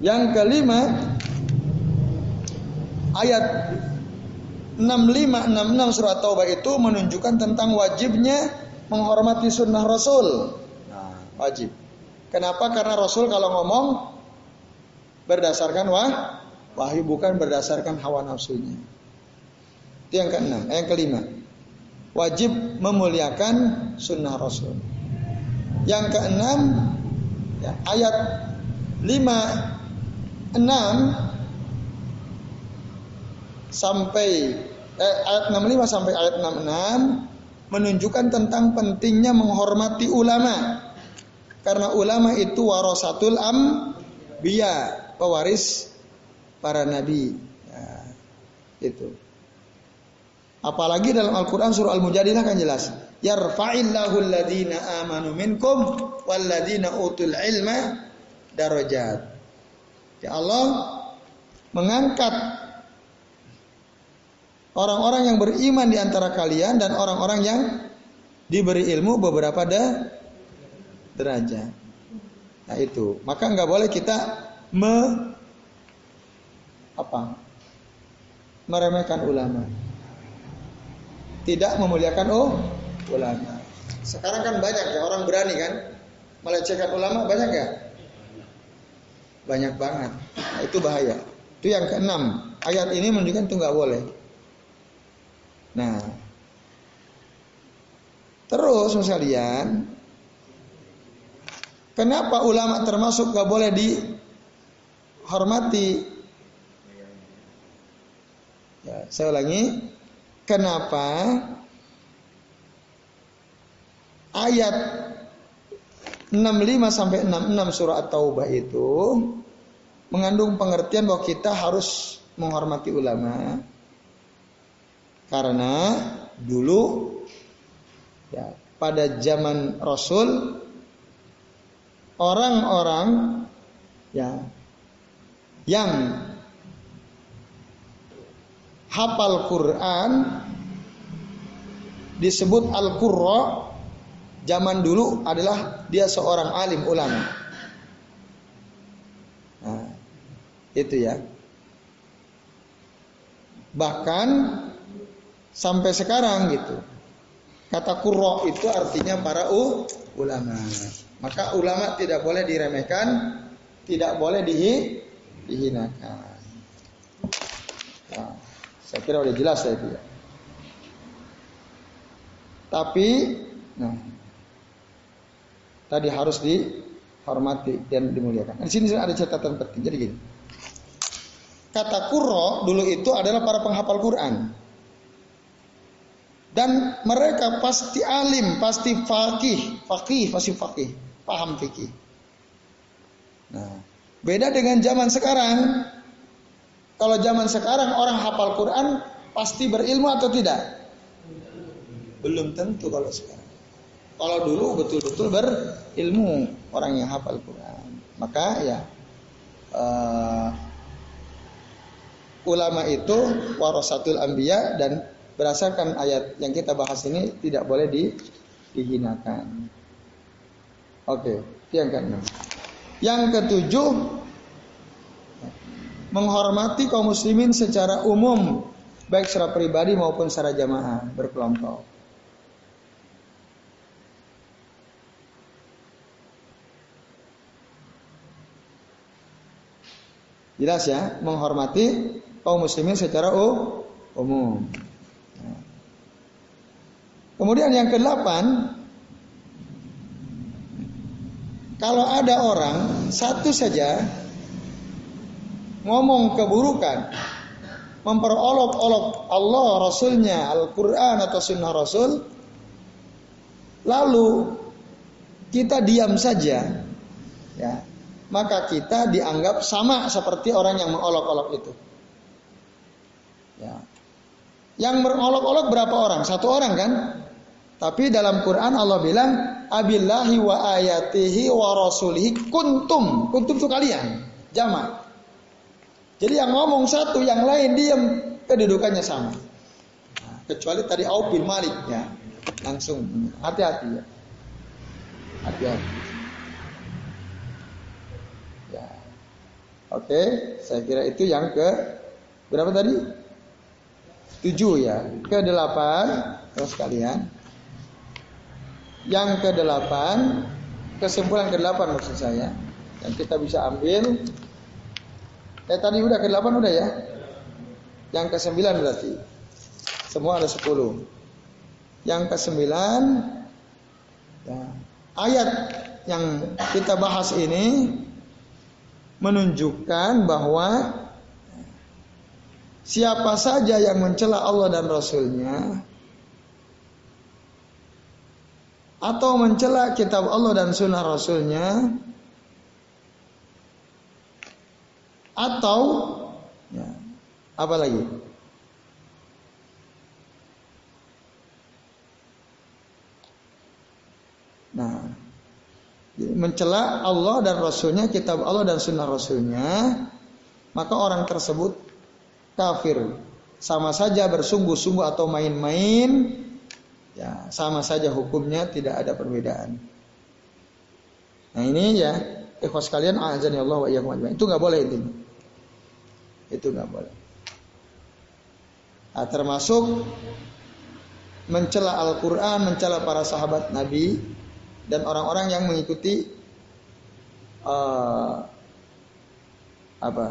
Yang kelima, ayat 6566 surat Taubah itu menunjukkan tentang wajibnya menghormati sunnah Rasul. Nah, wajib. Kenapa? Karena Rasul kalau ngomong berdasarkan wah, wahyu bukan berdasarkan hawa nafsunya. Itu yang keenam. Yang kelima, wajib memuliakan sunnah Rasul. Yang keenam, ya, ayat 5 6 sampai eh, ayat 65 sampai ayat 66 menunjukkan tentang pentingnya menghormati ulama. Karena ulama itu warasatul biya, pewaris para nabi. Ya, itu. Apalagi dalam Al-Quran surah Al-Mujadilah kan jelas. Yarfa'illahu alladhina amanu minkum walladhina utul ilma darajat. Ya Allah mengangkat orang-orang yang beriman di antara kalian dan orang-orang yang diberi ilmu beberapa da, derajat. Nah itu, maka nggak boleh kita me apa meremehkan ulama tidak memuliakan oh ulama. Sekarang kan banyak ya orang berani kan melecehkan ulama banyak ya? Banyak banget. Nah, itu bahaya. Itu yang keenam. Ayat ini menunjukkan itu nggak boleh. Nah, terus sekalian, kenapa ulama termasuk nggak boleh dihormati? Ya, saya ulangi, Kenapa? Ayat 65 sampai 66 surah At-Taubah itu mengandung pengertian bahwa kita harus menghormati ulama karena dulu ya pada zaman Rasul orang-orang ya yang hafal Quran disebut Al-Qurra zaman dulu adalah dia seorang alim ulama. Nah, itu ya. Bahkan sampai sekarang gitu. Kata kurro itu artinya para u, ulama. Maka ulama tidak boleh diremehkan, tidak boleh dihi, dihinakan. Nah. Saya kira udah jelas saya itu ya. Tapi, nah, tadi harus dihormati dan dimuliakan. Di sini ada catatan penting. Jadi gini. Kata kuro dulu itu adalah para penghafal Quran. Dan mereka pasti alim, pasti fakih, fakih, pasti fakih, paham fikih. Nah, beda dengan zaman sekarang. Kalau zaman sekarang orang hafal Quran pasti berilmu atau tidak? Belum tentu kalau sekarang. Kalau dulu betul-betul berilmu orang yang hafal Quran. Maka ya uh, ulama itu warasatul anbiya dan berdasarkan ayat yang kita bahas ini tidak boleh di, dihinakan. Oke, okay, yang keenam. Yang ketujuh menghormati kaum muslimin secara umum baik secara pribadi maupun secara jamaah berkelompok. Jelas ya, menghormati kaum muslimin secara umum. Kemudian yang kedelapan, kalau ada orang satu saja ngomong keburukan, memperolok-olok Allah, Rasulnya, Al-Quran atau Sunnah Rasul, lalu kita diam saja, ya, maka kita dianggap sama seperti orang yang mengolok-olok itu. Ya. Yang mengolok-olok berapa orang? Satu orang kan? Tapi dalam Quran Allah bilang abillahi wa ayatihi wa rasulihi kuntum. Kuntum itu kalian. Jamaah. Jadi yang ngomong satu, yang lain diam, kedudukannya sama. Nah, kecuali tadi Auf bin Malik ya, langsung hati-hati ya. Hati-hati. Ya. Oke, saya kira itu yang ke Berapa tadi? Tujuh ya. Ke delapan, terus kalian. Yang ke delapan, kesimpulan ke delapan maksud saya. Yang kita bisa ambil. Eh tadi udah ke delapan udah ya. Yang ke sembilan berarti. Semua ada sepuluh. Yang ke sembilan, ya, ayat yang kita bahas ini menunjukkan bahwa siapa saja yang mencela Allah dan Rasulnya atau mencela kitab Allah dan sunnah Rasulnya atau ya, apa lagi? Nah, mencela Allah dan Rasulnya, kitab Allah dan sunnah Rasulnya, maka orang tersebut kafir. Sama saja bersungguh-sungguh atau main-main, ya sama saja hukumnya tidak ada perbedaan. Nah ini ya, ikhwas kalian, azan Allah wa Itu nggak boleh itu. Itu nggak boleh. Nah, termasuk mencela Al-Quran, mencela para sahabat Nabi, dan orang-orang yang mengikuti uh, apa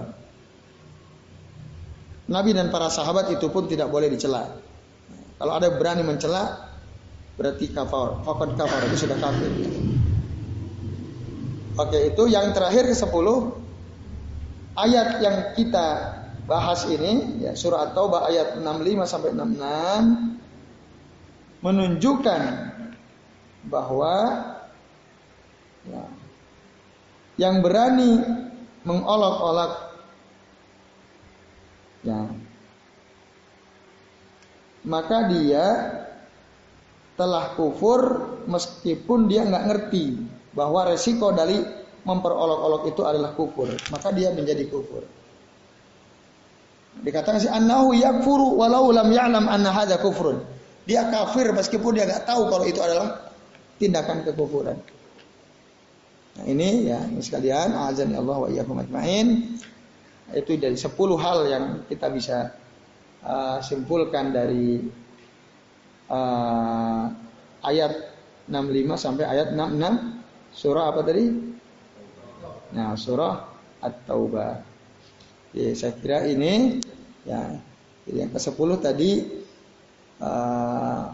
Nabi dan para sahabat itu pun tidak boleh dicela. Kalau ada berani mencela, berarti kafir. Fakad kafir itu sudah kafir. Oke, itu yang terakhir ke 10 ayat yang kita bahas ini ya surah At-Taubah ayat 65 sampai 66 menunjukkan bahwa ya, yang berani mengolok-olok ya maka dia telah kufur meskipun dia nggak ngerti bahwa resiko dari memperolok-olok itu adalah kufur maka dia menjadi kufur dikatakan si annahu yakfuru walau lam ya'lam anna hadza kufrun dia kafir meskipun dia nggak tahu kalau itu adalah tindakan kekufuran. Nah, ini ya sekalian, azan ya Allah wa iyyakum ajmain. Itu dari 10 hal yang kita bisa uh, simpulkan dari uh, ayat 65 sampai ayat 66 surah apa tadi? Nah, surah At-Taubah. Ya, saya kira ini ya yang ke-10 tadi uh,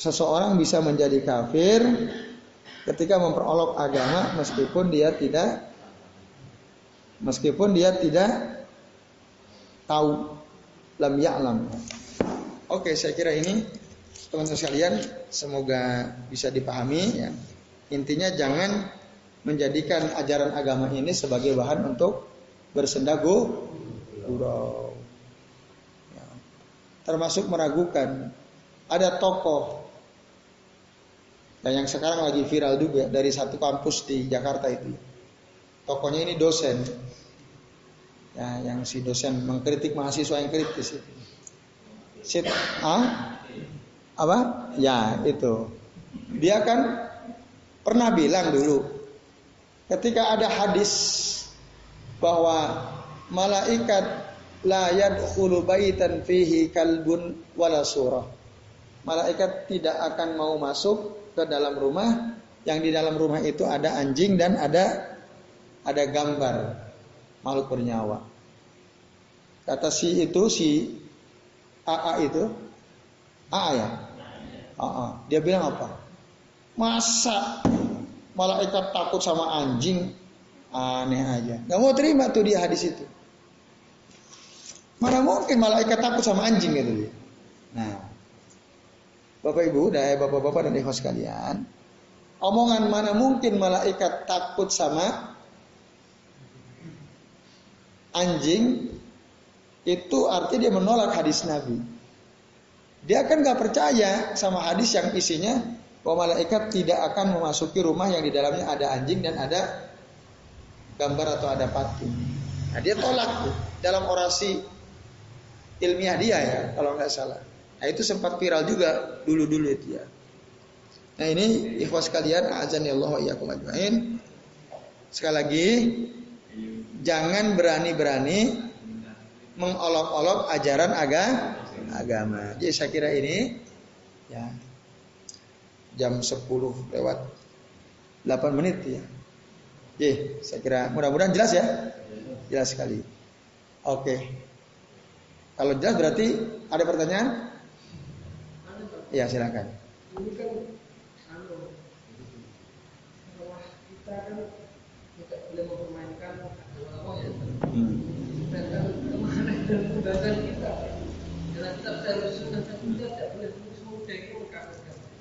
seseorang bisa menjadi kafir ketika memperolok agama meskipun dia tidak meskipun dia tidak tahu lam ya'lam. Oke, saya kira ini teman-teman sekalian semoga bisa dipahami ya. Intinya jangan menjadikan ajaran agama ini sebagai bahan untuk bersendagu. Ya. Termasuk meragukan ada tokoh dan yang sekarang lagi viral juga dari satu kampus di Jakarta itu. Tokonya ini dosen. Ya, yang si dosen mengkritik mahasiswa yang kritis itu. Sit, ah? Apa? Ya, itu. Dia kan pernah bilang dulu ketika ada hadis bahwa malaikat la yadkhulu baitan fihi kalbun wala surah. Malaikat tidak akan mau masuk ke dalam rumah yang di dalam rumah itu ada anjing dan ada ada gambar makhluk bernyawa. Kata si itu si AA itu AA ya. AA. Dia bilang apa? Masa malaikat takut sama anjing? Aneh aja. Gak mau terima tuh dia hadis itu. Mana mungkin malaikat takut sama anjing gitu dia. Nah, Bapak Ibu dan bapak-bapak dan ikhwas sekalian, omongan mana mungkin malaikat takut sama anjing itu arti dia menolak hadis Nabi. Dia kan nggak percaya sama hadis yang isinya bahwa malaikat tidak akan memasuki rumah yang di dalamnya ada anjing dan ada gambar atau ada patung. Nah, dia tolak tuh dalam orasi ilmiah dia ya kalau nggak salah. Nah itu sempat viral juga dulu-dulu itu ya. Nah ini ikhwas kalian azan ya Allah ajmain. Sekali lagi jangan berani-berani mengolok-olok ajaran aga, agama. Jadi saya kira ini ya jam 10 lewat 8 menit ya. Oke, saya kira mudah-mudahan jelas ya. Jelas sekali. Oke. Kalau jelas berarti ada pertanyaan? Ya, silakan. Ini kan anu, kita kan tidak boleh mempermainkan agama ya. Hmm. Dan ke mana dan undangan kita dalam kitab harus sunnah kita tidak boleh semudah itu mengkafirkan.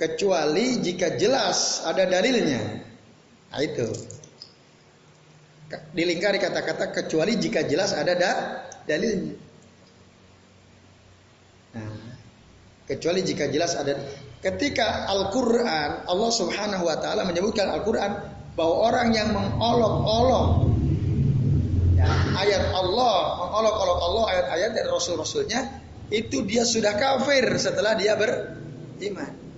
Kecuali jika jelas ada dalilnya. Nah itu. Dilingkari kata-kata kecuali jika jelas ada da dalilnya. Nah, kecuali jika jelas ada ketika Al-Qur'an Allah Subhanahu wa taala menyebutkan Al-Qur'an bahwa orang yang mengolok-olok ya, ayat Allah, mengolok-olok Allah ayat-ayat dari rasul-rasulnya, itu dia sudah kafir setelah dia beriman.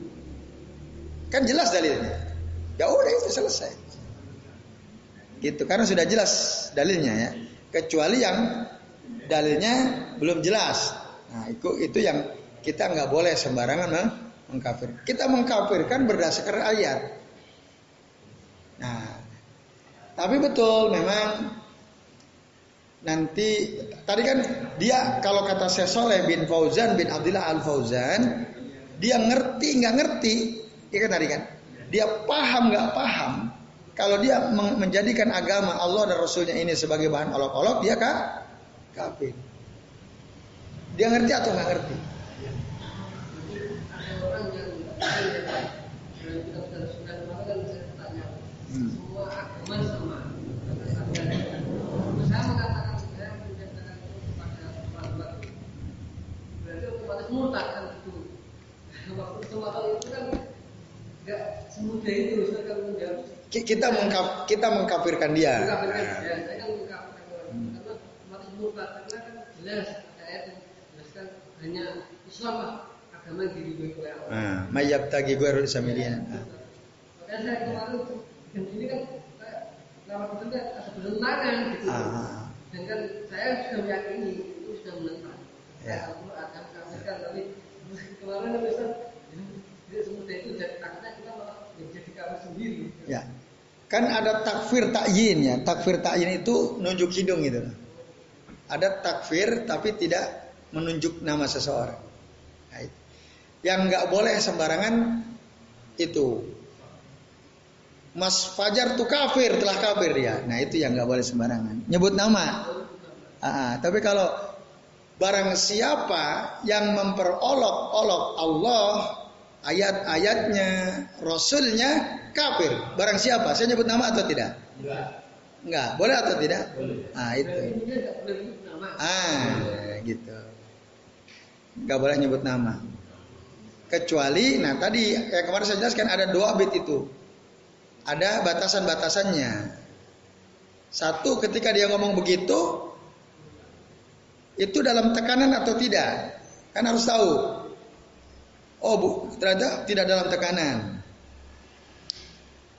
Kan jelas dalilnya. Ya udah itu selesai. Gitu karena sudah jelas dalilnya ya. Kecuali yang dalilnya belum jelas. Nah, itu itu yang kita nggak boleh sembarangan mengkafir. Kita mengkafirkan berdasarkan ayat. Nah, tapi betul memang nanti tadi kan dia kalau kata Syekh Soleh bin Fauzan bin Abdullah Al Fauzan dia ngerti nggak ngerti ya kan tadi kan? Dia paham nggak paham kalau dia menjadikan agama Allah dan Rasulnya ini sebagai bahan olok-olok dia kan kafir. Dia ngerti atau nggak ngerti? Hmm. murtad kan itu. Waktu semua itu kan nggak semudah itu Ustaz kalau menjawab. Kita mengkaf, kita mengkafirkan dia. Dia. Saya kan mengkafirkan orang. Karena mati murtad karena kan jelas ayat yang jelaskan hanya Islam lah agama yang diridhoi oleh Allah. Mayab tagi gue harus samilian. Makanya saya kemarin dan ini kan lama kita ada bertentangan gitu. Ah. Dan kan saya sudah meyakini itu sudah menentang. Ya. Al-Quran kan kan tapi kemarin Ustaz jadi semudah itu jadi takutnya kita malah jadi kafir sendiri. Ya. Kan ada takfir takyin ya. Takfir takyin itu nunjuk hidung gitu. Ada takfir tapi tidak menunjuk nama seseorang. Yang nggak boleh sembarangan itu. Mas Fajar tuh kafir, telah kafir ya. Nah itu yang nggak boleh sembarangan. Nyebut nama. Ah, tapi kalau Barang siapa yang memperolok-olok Allah, ayat-ayatnya, Rasulnya, kafir. Barang siapa? Saya nyebut nama atau tidak? Enggak. Enggak. Boleh atau tidak? Boleh. Ah itu. Ah gitu. Enggak boleh nyebut nama. Kecuali, nah tadi yang kemarin saya jelaskan ada dua bit itu. Ada batasan-batasannya. Satu ketika dia ngomong begitu, itu dalam tekanan atau tidak? Kan harus tahu. Oh bu, ternyata tidak dalam tekanan.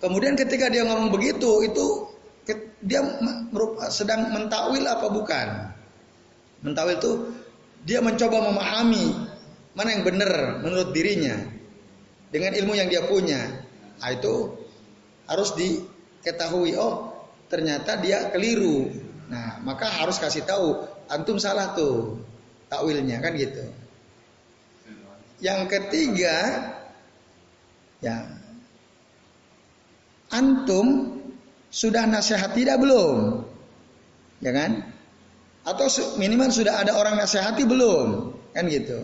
Kemudian ketika dia ngomong begitu, itu dia sedang mentakwil apa bukan? Mentakwil itu dia mencoba memahami mana yang benar menurut dirinya dengan ilmu yang dia punya. Nah, itu harus diketahui. Oh, ternyata dia keliru. Nah, maka harus kasih tahu antum salah tuh takwilnya kan gitu. Yang ketiga ya antum sudah nasihat tidak belum? Ya kan? Atau minimal sudah ada orang nasihati belum? Kan gitu.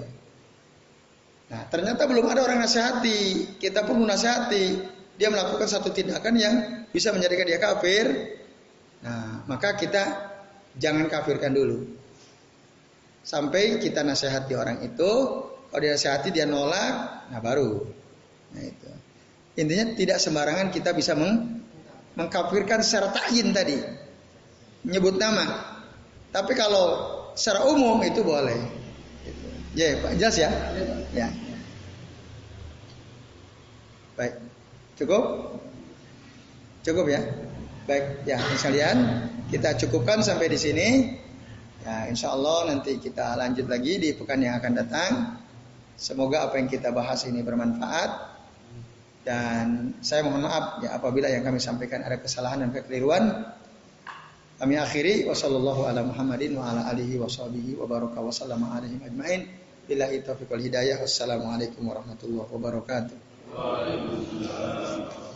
Nah, ternyata belum ada orang nasihati, kita pun menasihati, dia melakukan satu tindakan yang bisa menjadikan dia kafir. Nah, maka kita jangan kafirkan dulu. Sampai kita nasihati orang itu, kalau dia nasihati dia nolak, nah baru. Nah itu. Intinya tidak sembarangan kita bisa meng mengkafirkan secara ta'yin tadi. Nyebut nama. Tapi kalau secara umum itu boleh. Ya, Pak, jelas ya? Ya. Baik. Cukup? Cukup ya? Baik, ya sekalian kita cukupkan sampai di sini. Ya, insya Allah nanti kita lanjut lagi di pekan yang akan datang. Semoga apa yang kita bahas ini bermanfaat. Dan saya mohon maaf ya apabila yang kami sampaikan ada kesalahan dan kekeliruan. Kami akhiri wasallallahu ala Muhammadin wa ala alihi wa sahbihi wa baraka wa sallama alaihim ajmain. Billahi taufiq wal hidayah. Wassalamualaikum warahmatullahi wabarakatuh. Waalaikumsalam.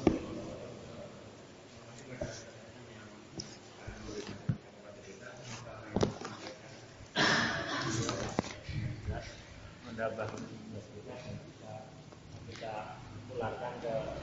menambah pularkan ke